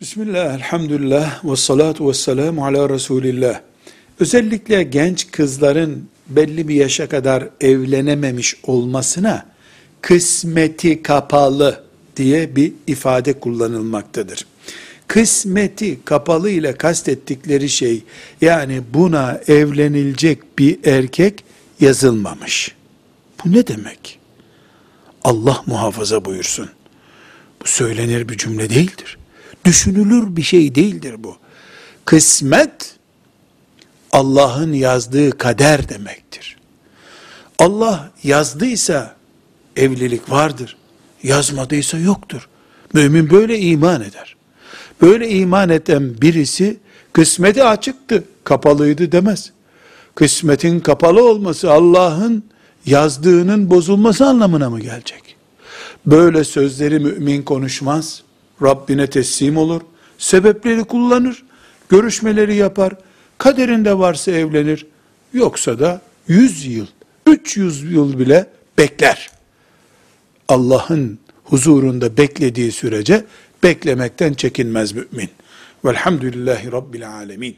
Bismillah, elhamdülillah, ve salatu ve selamu ala Resulillah. Özellikle genç kızların belli bir yaşa kadar evlenememiş olmasına kısmeti kapalı diye bir ifade kullanılmaktadır. Kısmeti kapalı ile kastettikleri şey yani buna evlenilecek bir erkek yazılmamış. Bu ne demek? Allah muhafaza buyursun. Bu söylenir bir cümle değildir. Düşünülür bir şey değildir bu. Kısmet Allah'ın yazdığı kader demektir. Allah yazdıysa evlilik vardır. Yazmadıysa yoktur. Mümin böyle iman eder. Böyle iman eden birisi kısmeti açıktı, kapalıydı demez. Kısmetin kapalı olması Allah'ın yazdığının bozulması anlamına mı gelecek? Böyle sözleri mümin konuşmaz. Rabbine teslim olur. Sebepleri kullanır. Görüşmeleri yapar. Kaderinde varsa evlenir. Yoksa da 100 yıl, 300 yıl bile bekler. Allah'ın huzurunda beklediği sürece beklemekten çekinmez mümin. Velhamdülillahi Rabbil Alemin.